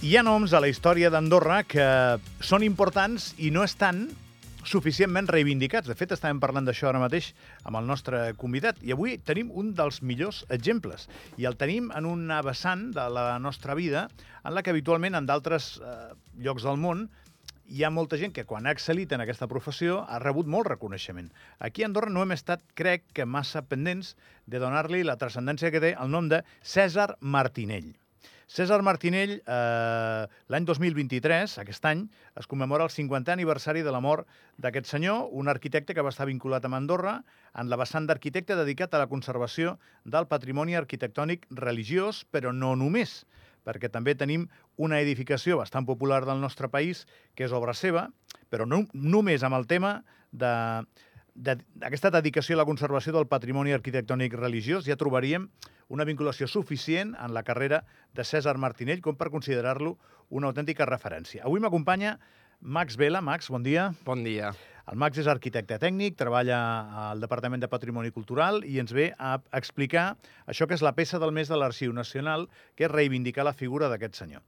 Hi ha noms a la història d'Andorra que són importants i no estan suficientment reivindicats. De fet, estàvem parlant d'això ara mateix amb el nostre convidat i avui tenim un dels millors exemples i el tenim en una vessant de la nostra vida en la que habitualment en d'altres eh, llocs del món hi ha molta gent que quan ha excel·lit en aquesta professió ha rebut molt reconeixement. Aquí a Andorra no hem estat, crec, que massa pendents de donar-li la transcendència que té el nom de Cèsar Martinell. César Martinell, eh, l'any 2023, aquest any, es commemora el 50è aniversari de la mort d'aquest senyor, un arquitecte que va estar vinculat amb Andorra en la vessant d'arquitecte dedicat a la conservació del patrimoni arquitectònic religiós, però no només, perquè també tenim una edificació bastant popular del nostre país, que és obra seva, però no només amb el tema de d'aquesta dedicació a la conservació del patrimoni arquitectònic religiós ja trobaríem una vinculació suficient en la carrera de César Martinell com per considerar-lo una autèntica referència. Avui m'acompanya Max Vela. Max, bon dia. Bon dia. El Max és arquitecte tècnic, treballa al Departament de Patrimoni Cultural i ens ve a explicar això que és la peça del mes de l'Arxiu Nacional, que és reivindicar la figura d'aquest senyor.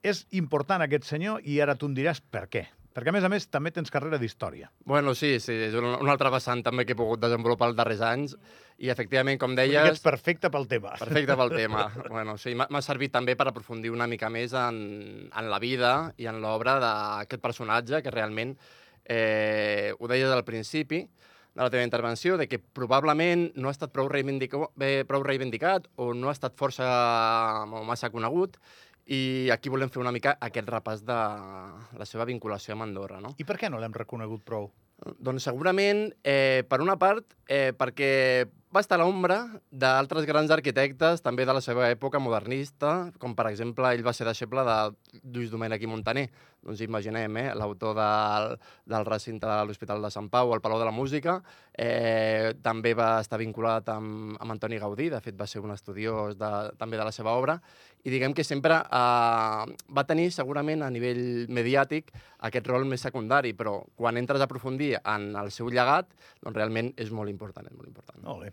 És important aquest senyor i ara tu em diràs per què. Perquè, a més a més, també tens carrera d'història. Bueno, sí, sí, és un, un altre vessant també que he pogut desenvolupar els darrers anys i, efectivament, com deies... Ets perfecte pel tema. Perfecte pel tema. bueno, sí, m'ha servit també per aprofundir una mica més en, en la vida i en l'obra d'aquest personatge que realment, eh, ho deies al principi, de la teva intervenció, de que probablement no ha estat prou, bé, prou reivindicat o no ha estat força o massa conegut, i aquí volem fer una mica aquest repàs de la seva vinculació amb Andorra. No? I per què no l'hem reconegut prou? Doncs segurament, eh, per una part, eh, perquè va estar a l'ombra d'altres grans arquitectes, també de la seva època modernista, com per exemple ell va ser deixeble de Lluís Domènech i Montaner. Doncs imaginem, eh, l'autor del, del recinte de l'Hospital de Sant Pau, el Palau de la Música, eh, també va estar vinculat amb, amb Antoni Gaudí, de fet va ser un estudiós de, també de la seva obra, i diguem que sempre eh, va tenir segurament a nivell mediàtic aquest rol més secundari, però quan entres a aprofundir en el seu llegat, doncs realment és molt important, és molt important. Molt bé.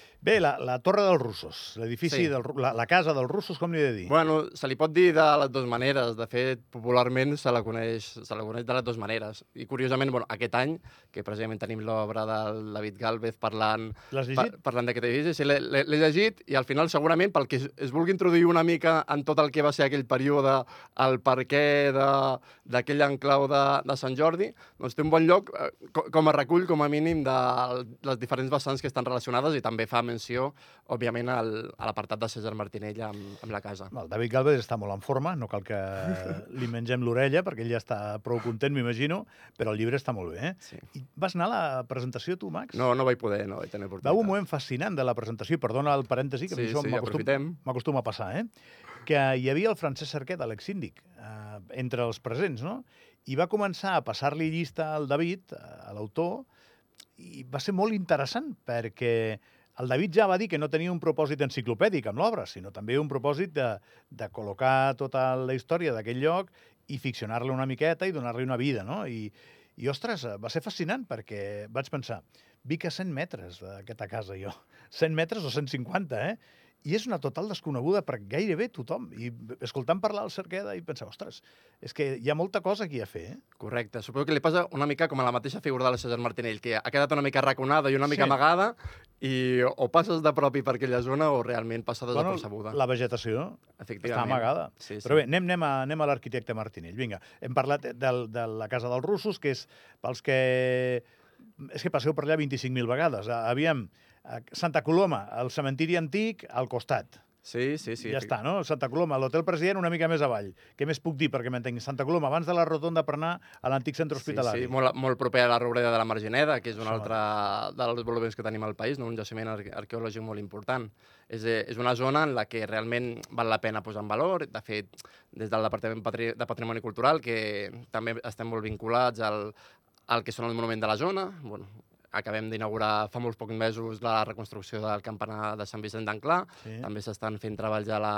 Bé, la, la Torre dels Russos, l'edifici, sí. del, la, la casa dels russos, com li he de dir? Bueno, se li pot dir de les dues maneres. De fet, popularment se la coneix, se la coneix de les dues maneres. I, curiosament, bueno, aquest any, que precisament tenim l'obra del David Galvez parlant, pa, parlant d'aquest edifici, sí, l'he llegit i al final, segurament, pel que es, es vulgui introduir una mica en tot el que va ser aquell període, el per què d'aquell enclau de, de Sant Jordi, doncs té un bon lloc eh, com a recull, com a mínim, de les diferents vessants que estan relacionades i també fa menció, òbviament, al, a l'apartat de César Martinell amb, amb la casa. El David Galvez està molt en forma, no cal que li mengem l'orella, perquè ell ja està prou content, m'imagino, però el llibre està molt bé. Eh? Sí. I vas anar a la presentació, tu, Max? No, no vaig poder, no vaig tenir oportunitat. Va un moment fascinant de la presentació, perdona el parèntesi, que sí, això sí, m'acostuma a passar, eh? que hi havia el Francesc Cerquet, l'ex síndic, eh, entre els presents, no? I va començar a passar-li llista al David, a l'autor, i va ser molt interessant, perquè el David ja va dir que no tenia un propòsit enciclopèdic amb l'obra, sinó també un propòsit de, de col·locar tota la història d'aquell lloc i ficcionar-la una miqueta i donar-li una vida, no? I, i, ostres, va ser fascinant perquè vaig pensar, vic a 100 metres d'aquesta casa, jo. 100 metres o 150, eh? i és una total desconeguda per gairebé tothom. I escoltant parlar al Cerqueda i pensar, ostres, és que hi ha molta cosa aquí a fer. Eh? Correcte. Suposo que li passa una mica com a la mateixa figura de la César Martinell, que ha quedat una mica raconada i una mica sí. amagada, i o passes de propi per aquella zona o realment passa desapercebuda. Bueno, la vegetació està amagada. Sí, sí. Però bé, anem, anem a, anem a l'arquitecte Martinell. Vinga, hem parlat de, de la Casa dels Russos, que és pels que... És que passeu per allà 25.000 vegades. Aviam, Santa Coloma, el cementiri antic, al costat. Sí, sí, sí. Ja està, no? Santa Coloma, l'Hotel President una mica més avall. Què més puc dir perquè m'entenc? Santa Coloma, abans de la rotonda per anar a l'antic centre hospitalari. Sí, sí, molt, molt proper a la Robreda de la Margineda, que és un Això altre dels desenvolupaments que tenim al país, no? un jaciment arqueològic molt important. És, eh, és una zona en la que realment val la pena posar en valor. De fet, des del Departament de Patrimoni Cultural, que també estem molt vinculats al, al que són el monument de la zona, bueno, acabem d'inaugurar fa molts pocs mesos la reconstrucció del campanar de Sant Vicent d'Anclà. Sí. També s'estan fent treballs a la,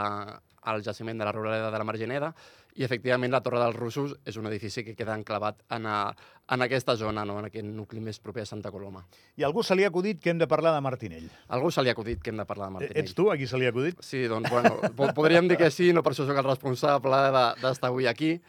al jaciment de la Ruraleda de la Margineda. i efectivament la Torre dels Russos és un edifici que queda enclavat en, a, en aquesta zona, no? en aquest nucli més proper a Santa Coloma. I algú se li ha acudit que hem de parlar de Martinell. Algú se li ha acudit que hem de parlar de Martinell. Ets tu a qui se li ha acudit? Sí, doncs, bueno, podríem dir que sí, no per això sóc el responsable d'estar avui aquí.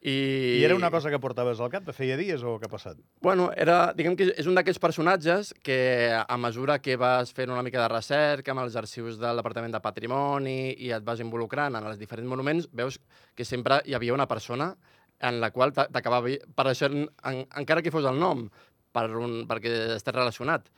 I... I era una cosa que portaves al cap de feia dies o què ha passat? Bueno, era, diguem que és un d'aquests personatges que a mesura que vas fent una mica de recerca amb els arxius del Departament de Patrimoni i et vas involucrant en els diferents monuments, veus que sempre hi havia una persona en la qual t'acabava apareixent, en, encara que fos el nom, per un, perquè estàs relacionat.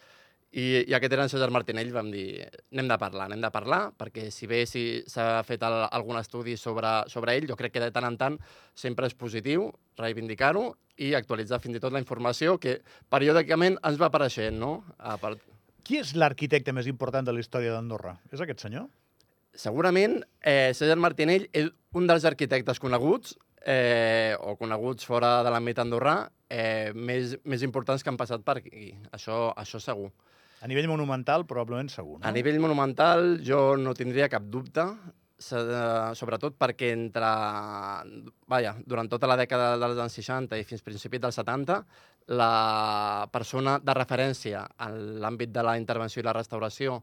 I, i aquest era en César Martinell, vam dir, anem de parlar, anem de parlar, perquè si bé s'ha si fet el, algun estudi sobre, sobre ell, jo crec que de tant en tant sempre és positiu reivindicar-ho i actualitzar fins i tot la informació que periòdicament ens va apareixent, no? A part... Qui és l'arquitecte més important de la història d'Andorra? És aquest senyor? Segurament eh, César Martinell és un dels arquitectes coneguts eh, o coneguts fora de l'àmbit andorrà eh, més, més importants que han passat per aquí. Això, això segur. A nivell monumental, probablement segur, no? A nivell monumental, jo no tindria cap dubte, sobretot perquè entre... Vaja, durant tota la dècada dels anys 60 i fins principis dels 70, la persona de referència en l'àmbit de la intervenció i la restauració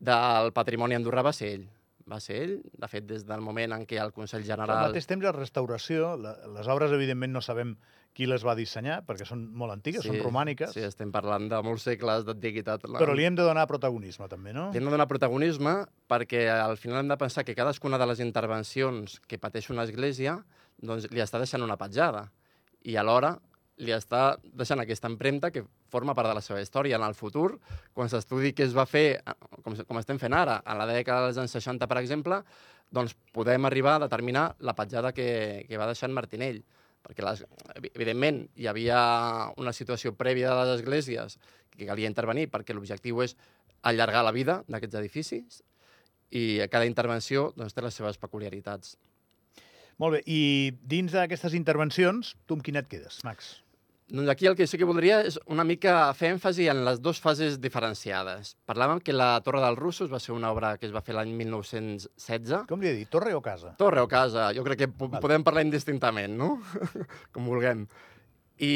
del patrimoni andorrà va ser ell va ser ell. De fet, des del moment en què el Consell General... Al mateix temps, la restauració, la, les obres, evidentment, no sabem qui les va dissenyar, perquè són molt antigues, sí, són romàniques. Sí, estem parlant de molts segles d'antiguitat. Però li hem de donar protagonisme, també, no? Li hem de donar protagonisme perquè al final hem de pensar que cadascuna de les intervencions que pateix una església doncs, li està deixant una petjada. I alhora li està deixant aquesta empremta que forma part de la seva història. En el futur, quan s'estudi què es va fer, com, com estem fent ara, a la dècada dels anys 60, per exemple, doncs podem arribar a determinar la petjada que, que va deixar en Martinell. Perquè, les, evidentment, hi havia una situació prèvia de les esglésies que calia intervenir perquè l'objectiu és allargar la vida d'aquests edificis i cada intervenció doncs, té les seves peculiaritats. Molt bé, i dins d'aquestes intervencions, tu amb quina et quedes, Max? Doncs aquí el que sí que voldria és una mica fer èmfasi en les dues fases diferenciades. Parlàvem que la Torre dels Russos va ser una obra que es va fer l'any 1916. Com li he dit, torre o casa? Torre o casa. Jo crec que vale. podem parlar indistintament, no? Com vulguem. I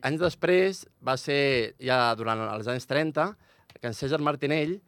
anys després va ser, ja durant els anys 30, que en César Martinell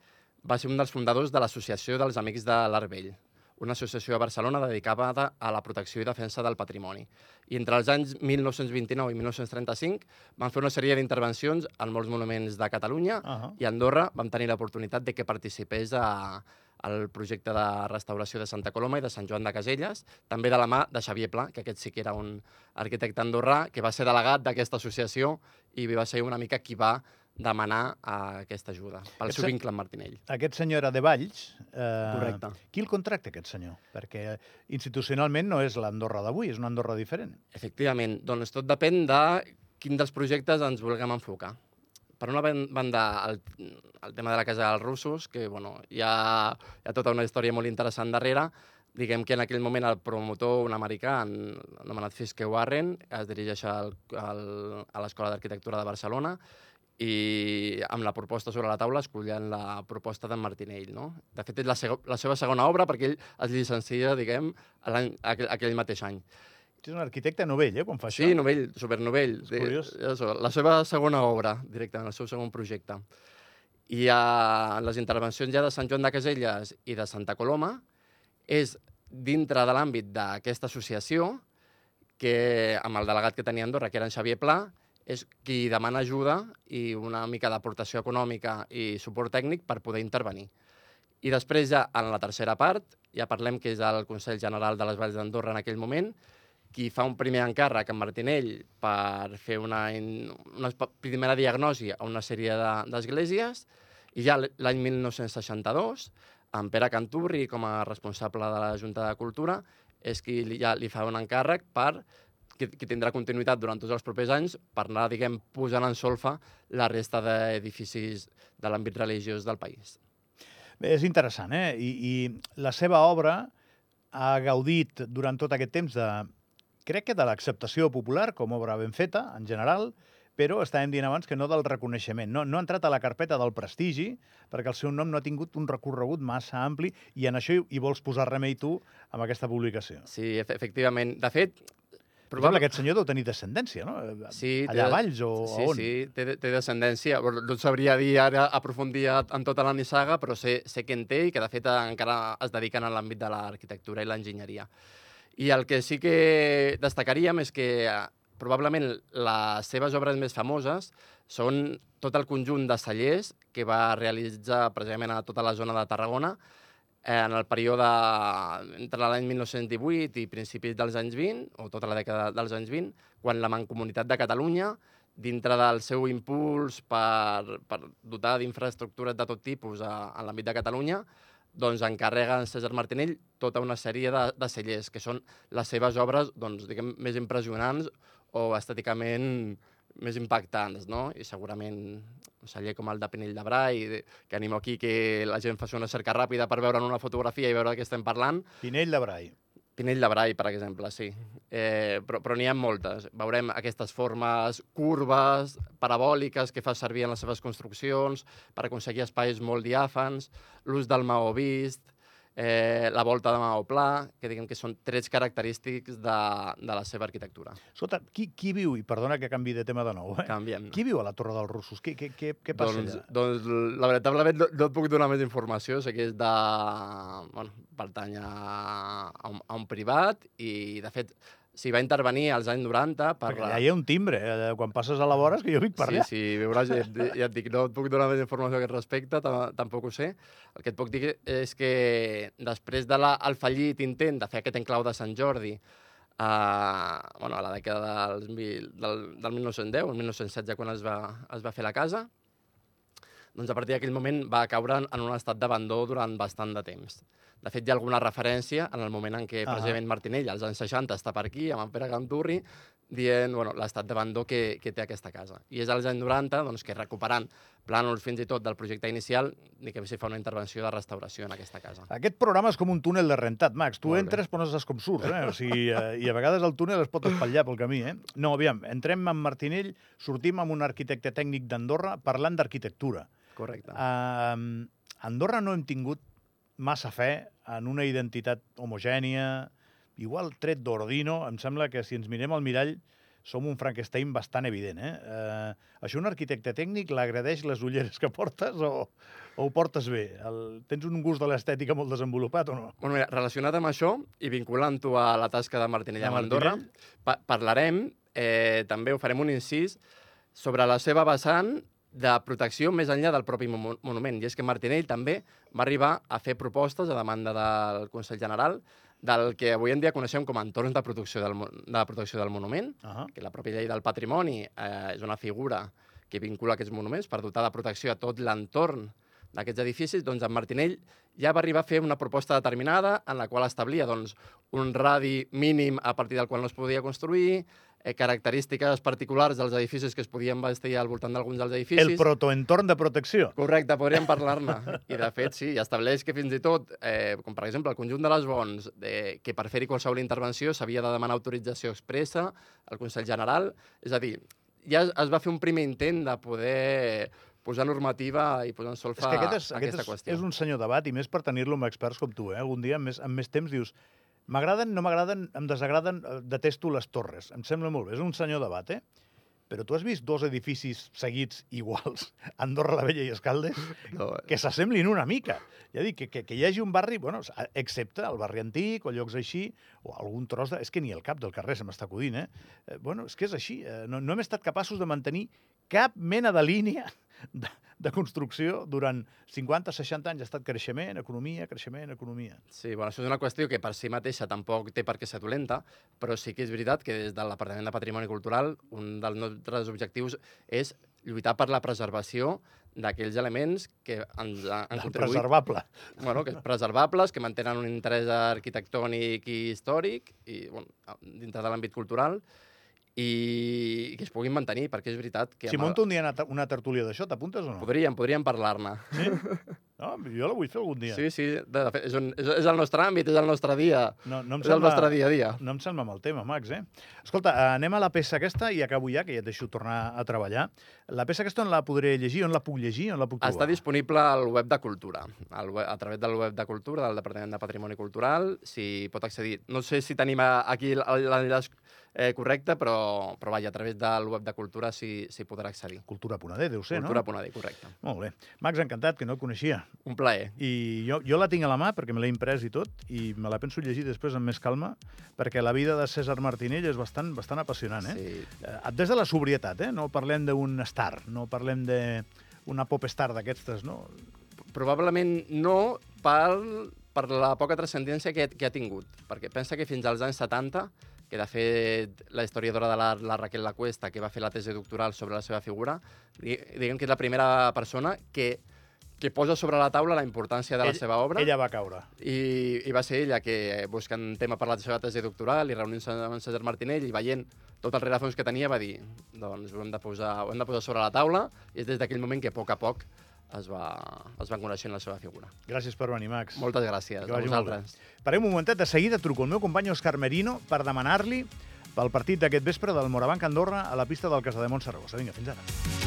va ser un dels fundadors de l'Associació dels Amics de l'Arbell una associació a Barcelona dedicada a la protecció i defensa del patrimoni. I entre els anys 1929 i 1935 van fer una sèrie d'intervencions en molts monuments de Catalunya uh -huh. i a Andorra vam tenir l'oportunitat de que participés a, al projecte de restauració de Santa Coloma i de Sant Joan de Caselles, també de la mà de Xavier Pla, que aquest sí que era un arquitecte andorrà, que va ser delegat d'aquesta associació i va ser una mica qui va demanar uh, aquesta ajuda pel aquest seu vincle amb Martinell. Aquest senyor era de Valls. Eh, Correcte. Qui el contracta, aquest senyor? Perquè institucionalment no és l'Andorra d'avui, és una Andorra diferent. Efectivament. Doncs tot depèn de quin dels projectes ens vulguem enfocar. Per una banda, el, el tema de la Casa dels Russos, que bueno, hi, ha, hi ha tota una història molt interessant darrere, diguem que en aquell moment el promotor, un americà, anomenat Fiske Warren, es dirigeix al, al, a l'Escola d'Arquitectura de Barcelona i amb la proposta sobre la taula escollen la proposta d'en Martinell. No? De fet, és la, la seva segona obra perquè ell es llicencia, diguem, aquell, aquell mateix any. És un arquitecte novell, eh, quan fa això? Sí, novell, supernovell. És curiós. Sí, la seva segona obra, directament, el seu segon projecte. I a les intervencions ja de Sant Joan de Caselles i de Santa Coloma és dintre de l'àmbit d'aquesta associació que amb el delegat que tenia Andorra, que era en Xavier Pla, és qui demana ajuda i una mica d'aportació econòmica i suport tècnic per poder intervenir. I després ja en la tercera part, ja parlem que és el Consell General de les Valls d'Andorra en aquell moment, qui fa un primer encàrrec amb Martinell per fer una, una primera diagnosi a una sèrie d'esglésies, i ja l'any 1962, amb Pere Canturri com a responsable de la Junta de Cultura, és qui ja li fa un encàrrec per que, que tindrà continuïtat durant tots els propers anys per anar, diguem, posant en solfa la resta d'edificis de l'àmbit religiós del país. Bé, és interessant, eh? I, I la seva obra ha gaudit durant tot aquest temps de, crec que de l'acceptació popular com obra ben feta, en general, però estàvem dient abans que no del reconeixement. No, no ha entrat a la carpeta del prestigi, perquè el seu nom no ha tingut un recorregut massa ampli, i en això hi, hi vols posar remei tu amb aquesta publicació. Sí, efe- efectivament. De fet, Probable que aquest senyor deu tenir descendència, no? Sí, té- Allà a Valls o sí, a on? Sí, té, té descendència. No sabria dir ara aprofundir en tota la nissaga, però sé, sé que en té i que, de fet, encara es dediquen a l'àmbit de l'arquitectura i l'enginyeria. I el que sí que destacaríem és que eh, probablement les seves obres més famoses són tot el conjunt de cellers que va realitzar precisament a tota la zona de Tarragona eh, en el període entre l'any 1918 i principis dels anys 20, o tota la dècada dels anys 20, quan la Mancomunitat de Catalunya, dintre del seu impuls per, per dotar d'infraestructures de tot tipus a, a l'àmbit de Catalunya, doncs encarrega a César Martinell tota una sèrie de, de cellers, que són les seves obres doncs, diguem, més impressionants o estèticament més impactants, no? I segurament un celler com el de Pinell de Brai, que animo aquí que la gent faci una cerca ràpida per veure en una fotografia i veure de què estem parlant. Pinell de Brai. Pinell de Brai, per exemple, sí. Eh, però però n'hi ha moltes. Veurem aquestes formes curves, parabòliques, que fa servir en les seves construccions per aconseguir espais molt diàfans, l'ús del maó vist, eh, la volta de maó pla, que diguem que són trets característics de, de la seva arquitectura. Escolta, qui, qui viu, i perdona que canvi de tema de nou, eh? Canviem. Qui viu a la Torre dels Russos? Què, què, què, què passa doncs, allà? doncs, la veritablement no, no et puc donar més informació, sé que és de... Bueno, pertany a, a, un, a un privat i, de fet, s'hi va intervenir als anys 90 per... Perquè allà hi ha un timbre, eh? quan passes a la vora és que jo vic per sí, allà. sí, veuràs, ja, et- ja et dic, no et puc donar més informació a aquest respecte, ta- tampoc ho sé. El que et puc dir és que després del de la, el fallit intent de fer aquest enclau de Sant Jordi a, bueno, a la dècada dels, mil, del, del 1910, el 1916, quan es va, es va fer la casa, doncs a partir d'aquell moment va caure en un estat d'abandó durant bastant de temps. De fet, hi ha alguna referència en el moment en què Ah. precisament Martinell, als anys 60, està per aquí, amb en Pere Canturri, dient bueno, l'estat d'abandó que, que té aquesta casa. I és als anys 90 doncs, que recuperant plànols fins i tot del projecte inicial, diguem si fa una intervenció de restauració en aquesta casa. Aquest programa és com un túnel de rentat, Max. Tu entres però no saps com surts, eh? O sigui, eh, I a vegades el túnel es pot espatllar pel camí, eh? No, aviam, entrem amb Martinell, sortim amb un arquitecte tècnic d'Andorra parlant d'arquitectura. Correcte. Uh, Andorra no hem tingut massa fe en una identitat homogènia, igual tret d'Ordino, em sembla que si ens mirem al mirall som un Frankenstein bastant evident. Eh? Uh, això un arquitecte tècnic l'agradeix les ulleres que portes o, o ho portes bé? El, tens un gust de l'estètica molt desenvolupat o no? Bueno, mira, relacionat amb això i vinculant-ho a la tasca de Martinell amb Andorra, pa parlarem, eh, també ho farem un incís, sobre la seva vessant de protecció més enllà del propi mo- monument. I és que Martinell també va arribar a fer propostes a demanda del Consell General del que avui en dia coneixem com a entorns de protecció del, de protecció del monument, Uh -huh. que la pròpia llei del patrimoni eh, és una figura que vincula aquests monuments per dotar de protecció a tot l'entorn d'aquests edificis, doncs en Martinell ja va arribar a fer una proposta determinada en la qual establia doncs, un radi mínim a partir del qual no es podia construir, eh, característiques particulars dels edificis que es podien vestir al voltant d'alguns dels edificis. El protoentorn de protecció. Correcte, podríem parlar-ne. I, de fet, sí, i estableix que fins i tot, eh, com per exemple el conjunt de les bons, eh, que per fer-hi qualsevol intervenció s'havia de demanar autorització expressa al Consell General. És a dir, ja es- va fer un primer intent de poder posar normativa i posar en És solfa que aquest és, aquest aquesta és, qüestió. és un senyor debat, i més per tenir-lo amb experts com tu. Eh? Algun dia, amb més, amb més temps, dius m'agraden, no m'agraden, em desagraden, eh, detesto les torres. Em sembla molt bé. És un senyor debat, eh? Però tu has vist dos edificis seguits iguals, Andorra la Vella i Escaldes, No, que s'assemblin una mica. Ja dic, que, que, que hi hagi un barri, bueno, excepte el barri antic o llocs així, o algun tros de... És que ni el cap del carrer se m'està acudint, eh? eh? Bueno, és que és així. Eh, no, no hem estat capaços de mantenir cap mena de línia de, de construcció durant 50-60 anys. Ha estat creixement, economia, creixement, economia. Sí, bueno, això és una qüestió que per si mateixa tampoc té per què ser dolenta, però sí que és veritat que des de l'Apartament de Patrimoni Cultural un dels nostres objectius és lluitar per la preservació d'aquells elements que ens han contribuït Preservable. bueno, que preservables, que mantenen un interès arquitectònic i històric i, bueno, dintre de l'àmbit cultural i que es puguin mantenir, perquè és veritat que... Si el- monto un dia una, una tertúlia d'això, t'apuntes o no? Podríem, podríem parlar-ne. Sí? No, jo la vull fer algun dia. Sí, sí, de fet, és, un, és, és el nostre àmbit, és el nostre dia. No, no em és el sembla- nostre dia a dia. No em sembla mal tema, Max, eh? Escolta, anem a la peça aquesta i acabo ja, que ja et deixo tornar a treballar. La peça aquesta on la podré llegir? On la puc llegir? On la puc trobar? Està disponible al web de Cultura, al web, a través del web de Cultura, del Departament de Patrimoni Cultural, si pot accedir. No sé si tenim aquí l'enllaç eh, correcte, però, però vaja, a través del web de Cultura sí, sí podrà accedir. Cultura.d, deu ser, no? Cultura.d, correcte. Molt bé. Max, encantat, que no el coneixia. Un plaer. I jo, jo la tinc a la mà perquè me l'he imprès i tot, i me la penso llegir després amb més calma, perquè la vida de César Martinell és bastant, bastant apassionant, eh? Sí. Eh, Des de la sobrietat, eh? No parlem d'un star, no parlem d'una pop star d'aquestes, no? Probablement no per, per la poca transcendència que, que ha tingut, perquè pensa que fins als anys 70, que de fet la historiadora de l'art, la Raquel Lacuesta, que va fer la tesi doctoral sobre la seva figura, di- diguem que és la primera persona que, que posa sobre la taula la importància de la Ell- seva obra Ella va caure. i, i va ser ella que, buscant tema per la seva tesi doctoral i reunint-se amb en César Martinell i veient tot el rerefons que tenia, va dir doncs ho hem de posar, ho hem de posar sobre la taula i és des d'aquell moment que a poc a poc es va, es va coneixent la seva figura. Gràcies per venir, Max. Moltes gràcies Que a vosaltres. Parem un momentet, de seguida truco el meu company Òscar Merino per demanar-li pel partit d'aquest vespre del Morabanc Andorra a la pista del Casademont Saragossa. Vinga, fins ara.